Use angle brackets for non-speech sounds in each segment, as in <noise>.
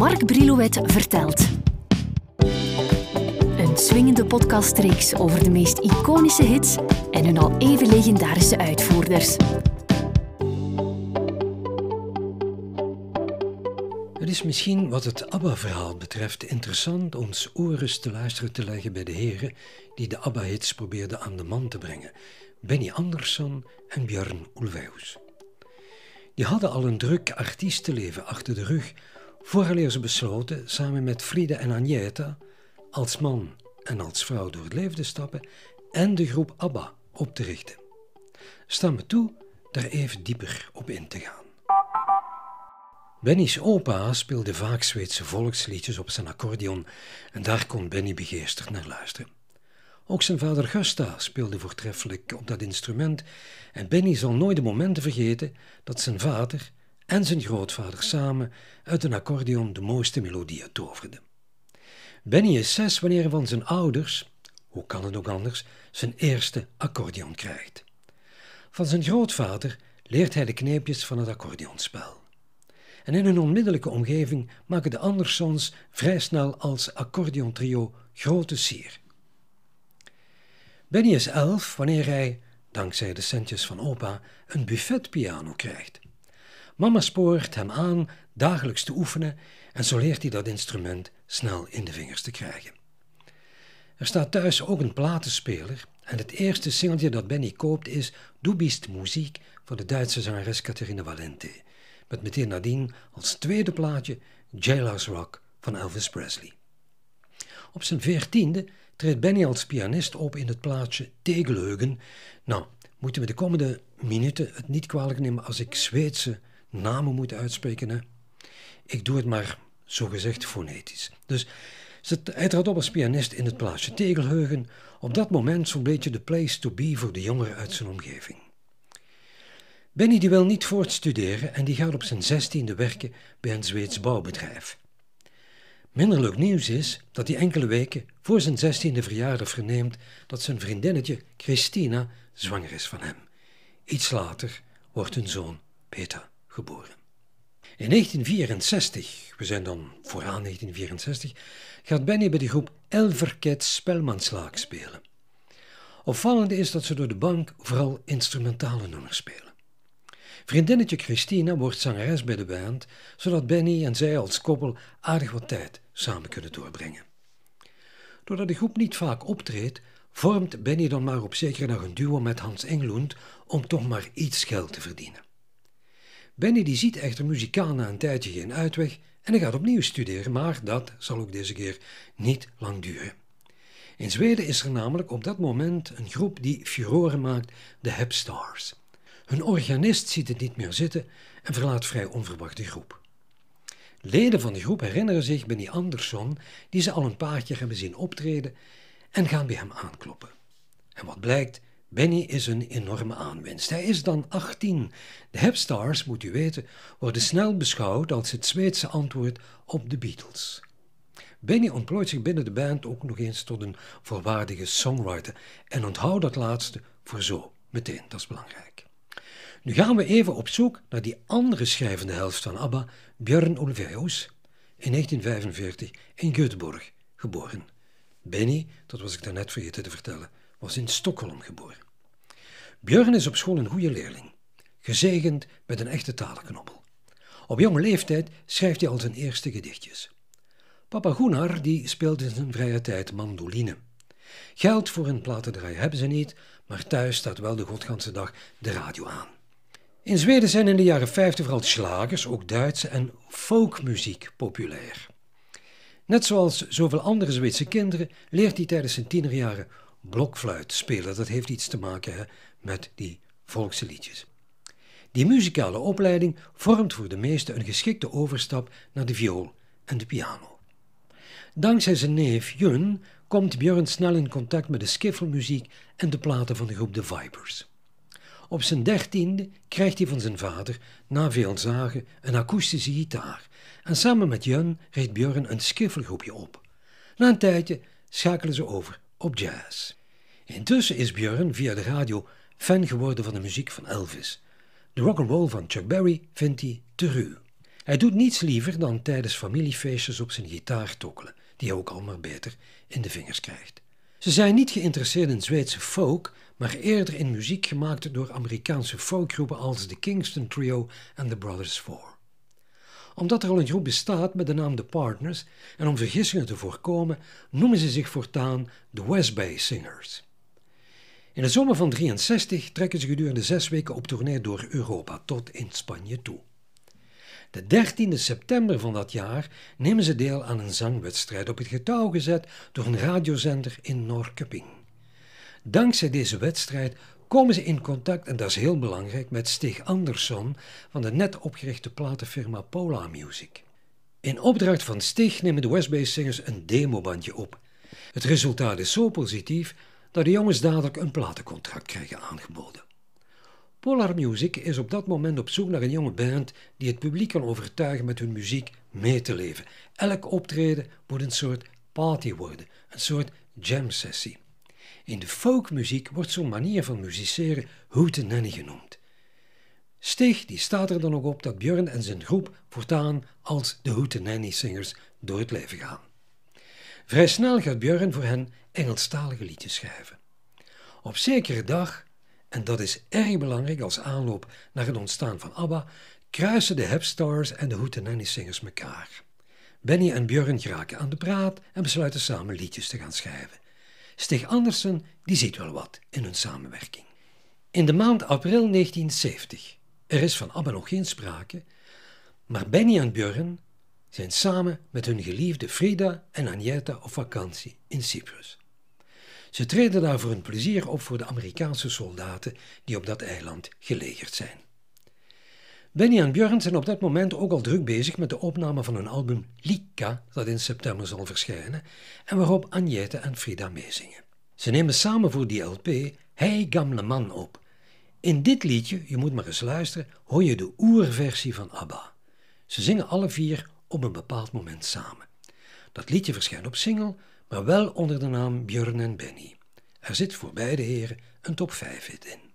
Mark Brilouet vertelt. Een swingende podcastreeks over de meest iconische hits en hun al even legendarische uitvoerders. Het is misschien wat het ABBA-verhaal betreft interessant ons oren te luisteren te leggen bij de heren die de ABBA-hits probeerden aan de man te brengen, Benny Andersson en Björn Ulvaeus. Die hadden al een druk artiestenleven achter de rug vooraleer ze besloten samen met Frida en Agneta als man en als vrouw door het leven te stappen en de groep ABBA op te richten. Sta me toe daar even dieper op in te gaan. Benny's opa speelde vaak Zweedse volksliedjes op zijn accordeon en daar kon Benny begeesterd naar luisteren. Ook zijn vader Gusta speelde voortreffelijk op dat instrument en Benny zal nooit de momenten vergeten dat zijn vader en zijn grootvader samen uit een accordeon de mooiste melodieën toverden. Benny is zes wanneer hij van zijn ouders, hoe kan het ook anders, zijn eerste accordeon krijgt. Van zijn grootvader leert hij de kneepjes van het accordeonspel. En in hun onmiddellijke omgeving maken de Andersons vrij snel als accordeontrio grote sier. Benny is elf wanneer hij, dankzij de centjes van opa, een buffetpiano krijgt. Mama spoort hem aan dagelijks te oefenen en zo leert hij dat instrument snel in de vingers te krijgen. Er staat thuis ook een platenspeler en het eerste singeltje dat Benny koopt is Du bist muziek van de Duitse zangeres Catherine Valente, met meteen nadien als tweede plaatje Jailhouse Rock van Elvis Presley. Op zijn veertiende treedt Benny als pianist op in het plaatsje Tegelheugen. Nou, moeten we de komende minuten het niet kwalijk nemen als ik Zweedse namen moet uitspreken. Hè? Ik doe het maar zogezegd fonetisch. Dus hij trad op als pianist in het plaatsje Tegelheugen. Op dat moment zo'n beetje de place to be voor de jongeren uit zijn omgeving. Benny die wil niet voortstuderen en die gaat op zijn zestiende werken bij een Zweeds bouwbedrijf. Minder leuk nieuws is dat hij enkele weken voor zijn zestiende verjaardag verneemt dat zijn vriendinnetje Christina zwanger is van hem. Iets later wordt hun zoon Peter geboren. In 1964, we zijn dan vooraan 1964, gaat Benny bij de groep Elverket Spelmanslaak spelen. Opvallende is dat ze door de bank vooral instrumentale nummers spelen. Vriendinnetje Christina wordt zangeres bij de band, zodat Benny en zij als koppel aardig wat tijd samen kunnen doorbrengen. Doordat de groep niet vaak optreedt, vormt Benny dan maar op zekere dag een duo met Hans Englund om toch maar iets geld te verdienen. Benny die ziet echter muzikaal na een tijdje geen uitweg en hij gaat opnieuw studeren, maar dat zal ook deze keer niet lang duren. In Zweden is er namelijk op dat moment een groep die furoren maakt, de Hepstars. Hun organist ziet het niet meer zitten en verlaat vrij onverwacht de groep. Leden van de groep herinneren zich Benny Andersson, die ze al een paar keer hebben zien optreden, en gaan bij hem aankloppen. En wat blijkt, Benny is een enorme aanwinst. Hij is dan 18. De Hepstars, moet u weten, worden snel beschouwd als het Zweedse antwoord op de Beatles. Benny ontplooit zich binnen de band ook nog eens tot een volwaardige songwriter. En onthoud dat laatste voor zo, meteen, dat is belangrijk. Nu gaan we even op zoek naar die andere schrijvende helft van ABBA, Björn Ulvaeus, in 1945 in Göteborg geboren. Benny, dat was ik daarnet vergeten te vertellen, was in Stockholm geboren. Björn is op school een goede leerling, gezegend met een echte talenknobbel. Op jonge leeftijd schrijft hij al zijn eerste gedichtjes. Papa Gunnar die speelt in zijn vrije tijd mandoline. Geld voor een platendraai hebben ze niet, maar thuis staat wel de godganse dag de radio aan. In Zweden zijn in de jaren 50 vooral slagers, ook Duitse en folkmuziek populair. Net zoals zoveel andere Zweedse kinderen leert hij tijdens zijn tienerjaren blokfluit spelen. Dat heeft iets te maken met die volkse liedjes. Die muzikale opleiding vormt voor de meesten een geschikte overstap naar de viool en de piano. Dankzij zijn neef Jun komt Björn snel in contact met de skiffelmuziek en de platen van de groep The Vipers. Op zijn dertiende krijgt hij van zijn vader, na veel zagen, een akoestische gitaar. En samen met Jun richt Björn een skiffelgroepje op. Na een tijdje schakelen ze over op jazz. Intussen is Björn via de radio fan geworden van de muziek van Elvis. De rock'n'roll van Chuck Berry vindt hij te ruw. Hij doet niets liever dan tijdens familiefeestjes op zijn gitaar tokkelen, die hij ook al maar beter in de vingers krijgt. Ze zijn niet geïnteresseerd in Zweedse folk, maar eerder in muziek gemaakt door Amerikaanse folkgroepen als de Kingston Trio en The Brothers Four. Omdat er al een groep bestaat met de naam The Partners en om vergissingen te voorkomen, noemen ze zich voortaan de West Bay Singers. In de zomer van 63 trekken ze gedurende zes weken op tournee door Europa tot in Spanje toe. De 13e september van dat jaar nemen ze deel aan een zangwedstrijd op het getouw gezet door een radiozender in Norrköping. Dankzij deze wedstrijd komen ze in contact, en dat is heel belangrijk, met Stig Andersson van de net opgerichte platenfirma Pola Music. In opdracht van Stig nemen de West Bay Singers een demobandje op. Het resultaat is zo positief dat de jongens dadelijk een platencontract krijgen aangeboden. Polar Music is op dat moment op zoek naar een jonge band die het publiek kan overtuigen met hun muziek mee te leven. Elk optreden moet een soort party worden, een soort jam sessie. In de folkmuziek wordt zo'n manier van musiceren hootenanny genoemd. Stig die staat er dan ook op dat Björn en zijn groep voortaan als de hootenanny singers door het leven gaan. Vrij snel gaat Björn voor hen Engelstalige liedjes schrijven. Op zekere dag en dat is erg belangrijk als aanloop naar het ontstaan van ABBA, kruisen de Hepstars en de Hootenanny-singers elkaar. Benny en Björn geraken aan de praat en besluiten samen liedjes te gaan schrijven. Stig Andersen die ziet wel wat in hun samenwerking. In de maand april 1970, er is van ABBA nog geen sprake, maar Benny en Björn zijn samen met hun geliefde Frida en Agneta op vakantie in Cyprus. Ze treden daar voor hun plezier op voor de Amerikaanse soldaten die op dat eiland gelegerd zijn. Benny en Björn zijn op dat moment ook al druk bezig met de opname van hun album Lika, dat in september zal verschijnen, en waarop Agnete en Frida meezingen. Ze nemen samen voor die LP Hey Gamle Man op. In dit liedje, je moet maar eens luisteren, hoor je de oerversie van ABBA. Ze zingen alle vier op een bepaald moment samen. Dat liedje verschijnt op single, maar wel onder de naam Björn en Benny. Er zit voor beide heren een top 5 hit in.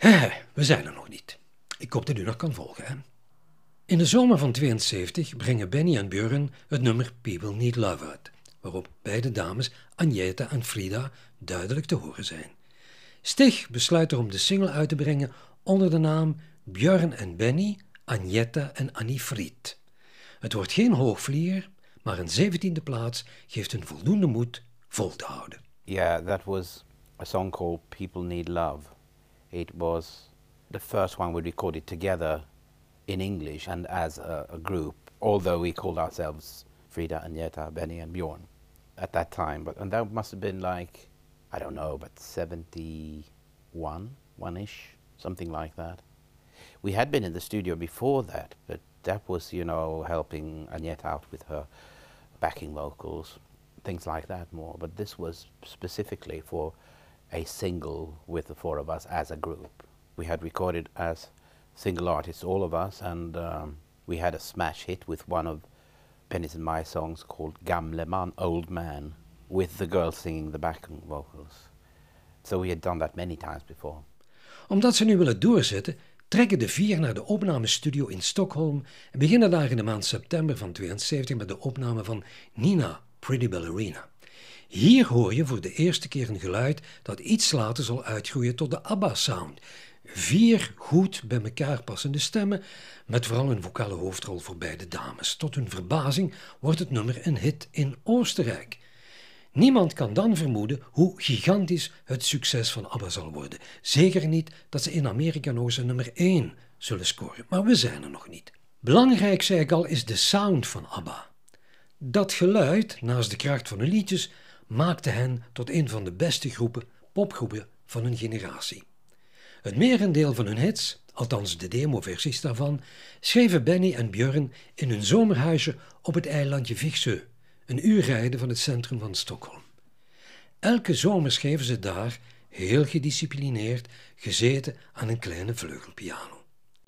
He, we zijn er nog niet. Ik hoop dat u nog kan volgen. Hè? In de zomer van 72 brengen Benny en Björn het nummer People Need Love uit, waarop beide dames, Agneta en Frida, duidelijk te horen zijn. Stig besluit erom de single uit te brengen onder de naam Björn en Benny, Agneta en Annie Fried. Het wordt geen hoogvlieger, maar een zeventiende plaats geeft hun voldoende moed vol te houden. Yeah, that was a song called People Need Love. It was the first one we recorded together in English and as a, a group, although we called ourselves Frida, and Agneta, Benny and Bjorn at that time. But and that must have been like, I don't know, but 71, one-ish, something like that. We had been in the studio before that, but that was, you know, helping Agneta out with her backing vocals, things like that more. But this was specifically for a single with the four of us as a group. We had recorded as single artists, all of us, and um, we had a smash hit with one of Penny's and my songs called Gamle Man, Old Man, with the girls singing the backing vocals. So we had done that many times before. Omdat ze nu willen doorzetten, trekken de vier naar de opnamestudio in Stockholm en beginnen daar in de maand september van 72 met de opname van Nina, Pretty Ballerina. Hier hoor je voor de eerste keer een geluid dat iets later zal uitgroeien tot de ABBA-sound. Vier goed bij elkaar passende stemmen, met vooral een vocale hoofdrol voor beide dames. Tot hun verbazing wordt het nummer een hit in Oostenrijk. Niemand kan dan vermoeden hoe gigantisch het succes van ABBA zal worden. Zeker niet dat ze in Amerika nog een nummer 1 zullen scoren, maar we zijn er nog niet. Belangrijk, zei ik al, is de sound van ABBA. Dat geluid, naast de kracht van hun liedjes, maakte hen tot een van de beste groepen, popgroepen van hun generatie. Het merendeel van hun hits, althans de demoversies daarvan, schreven Benny en Björn in hun zomerhuisje op het eilandje Vigsö, een uur rijden van het centrum van Stockholm. Elke zomer schreven ze daar, heel gedisciplineerd, gezeten aan een kleine vleugelpiano.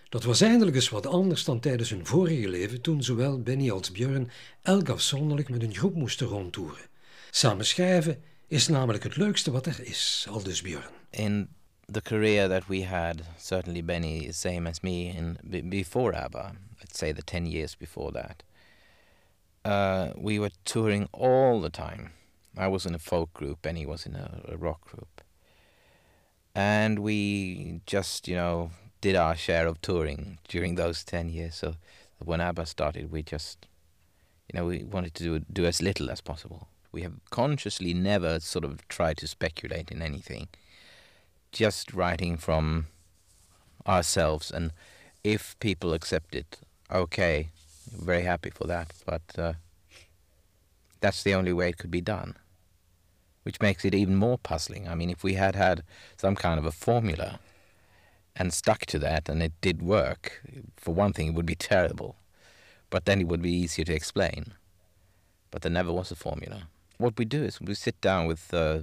Dat was eindelijk eens wat anders dan tijdens hun vorige leven, toen zowel Benny als Björn elk afzonderlijk met een groep moesten rondtoeren. Samen schrijven is namelijk het leukste wat er is, aldus Björn. In the career that we had, certainly Benny, the same as me, in before ABBA, let's say the 10 years before that, uh, we were touring all the time. I was in a folk group, Benny was in a, a rock group. And we just, you know, did our share of touring during those 10 years. So when ABBA started, we just, you know, we wanted to do, do as little as possible. We have consciously never sort of tried to speculate in anything, just writing from ourselves. And if people accept it, okay, very happy for that. But uh, that's the only way it could be done, which makes it even more puzzling. I mean, if we had had some kind of a formula and stuck to that and it did work, for one thing, it would be terrible, but then it would be easier to explain. But there never was a formula. What we do is we sit down with uh,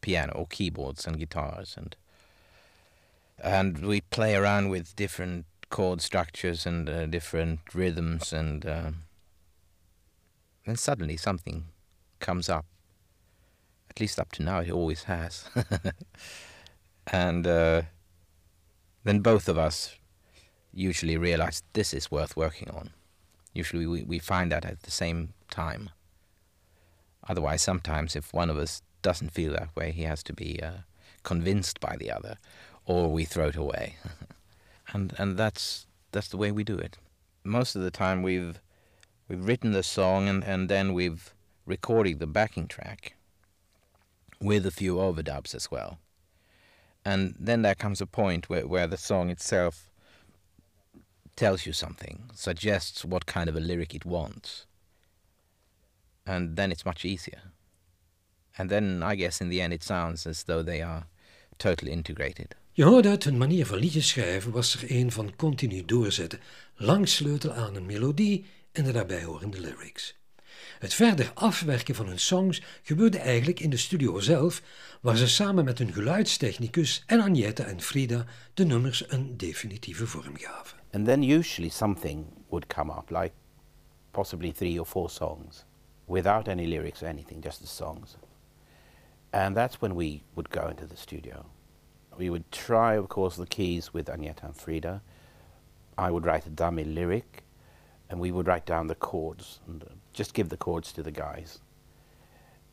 piano or keyboards and guitars and and we play around with different chord structures and uh, different rhythms and uh, then suddenly something comes up at least up to now it always has. <laughs> And uh, then both of us usually realize this is worth working on. Usually we, we find that at the same time otherwise sometimes if one of us doesn't feel that way he has to be uh, convinced by the other or we throw it away <laughs> and and that's that's the way we do it. Most of the time we've we've written the song and, and then we've recorded the backing track with a few overdubs as well. And then there comes a point where, where the song itself tells you something, suggests what kind of a lyric it wants. And then it's much easier. And then I guess in the end it sounds as though they are totally integrated. Je hoorde uit hun manier van liedjes schrijven was er een van continu doorzetten, lang sleutelen aan een melodie en de daarbij horende lyrics. Het verder afwerken van hun songs gebeurde eigenlijk in de studio zelf, waar ze samen met hun geluidstechnicus en Agneta en Frida de nummers een definitieve vorm gaven. And then usually something would come up, like possibly three or four songs, without any lyrics or anything, just the songs. And that's when we would go into the studio. We would try, of course, the keys with Agneta and Frida. I would write a dummy lyric, and we would write down the chords and uh, just give the chords to the guys.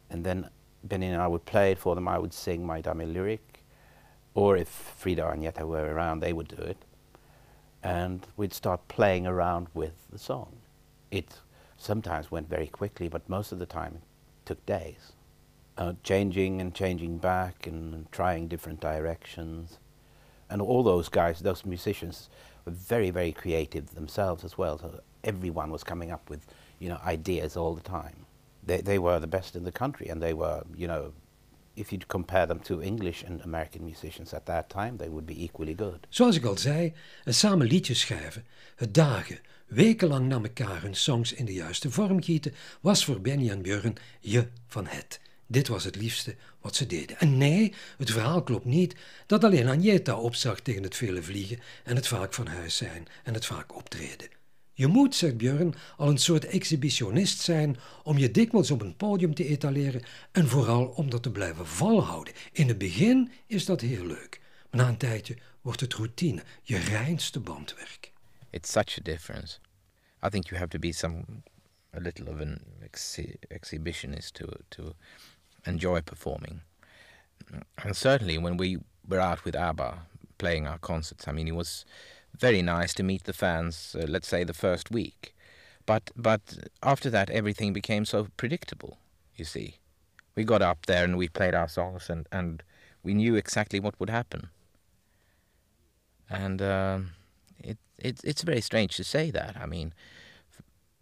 And then Benny and I would play it for them. I would sing my dummy lyric, or if Frida and Agneta were around, they would do it. And we'd start playing around with the song. It sometimes went very quickly, but most of the time it took days uh, changing and changing back and trying different directions. And all those guys, those musicians, were very, very creative themselves as well. So everyone was coming up with, you know, ideas all the time. They, they were the best in the country, and they were, you know, if you compare them to English and American musicians at that time, they would be equally good. Zoals ik al zei, het samen liedjes schrijven, het dagen, wekenlang naar elkaar hun songs in de juiste vorm gieten, was voor Benny en Björn je van het. Dit was het liefste wat ze deden. En nee, het verhaal klopt niet dat alleen Agneta opzag tegen het vele vliegen en het vaak van huis zijn en het vaak optreden. Je moet, zegt Björn, al een soort exhibitionist zijn om je dikwijls op een podium te etaleren en vooral om dat te blijven volhouden. In het begin is dat heel leuk, maar na een tijdje wordt het routine, je reinste bandwerk. It's such a difference. I think you have to be some a little of an exhibitionist to to enjoy performing. And certainly when we were out with ABBA playing our concerts, I mean, it was very nice to meet the fans, uh, let's say the first week. But, but after that, everything became so predictable, you see. We got up there and we played our songs and, and we knew exactly what would happen. And uh, it, it, it's very strange to say that. I mean,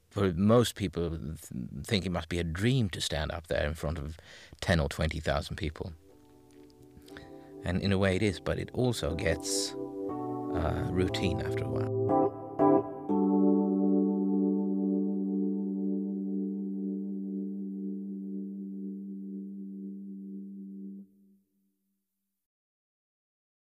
for most people th- think it must be a dream to stand up there in front of 10 or 20,000 people. And in a way it is, but it also gets uh, routine after a while.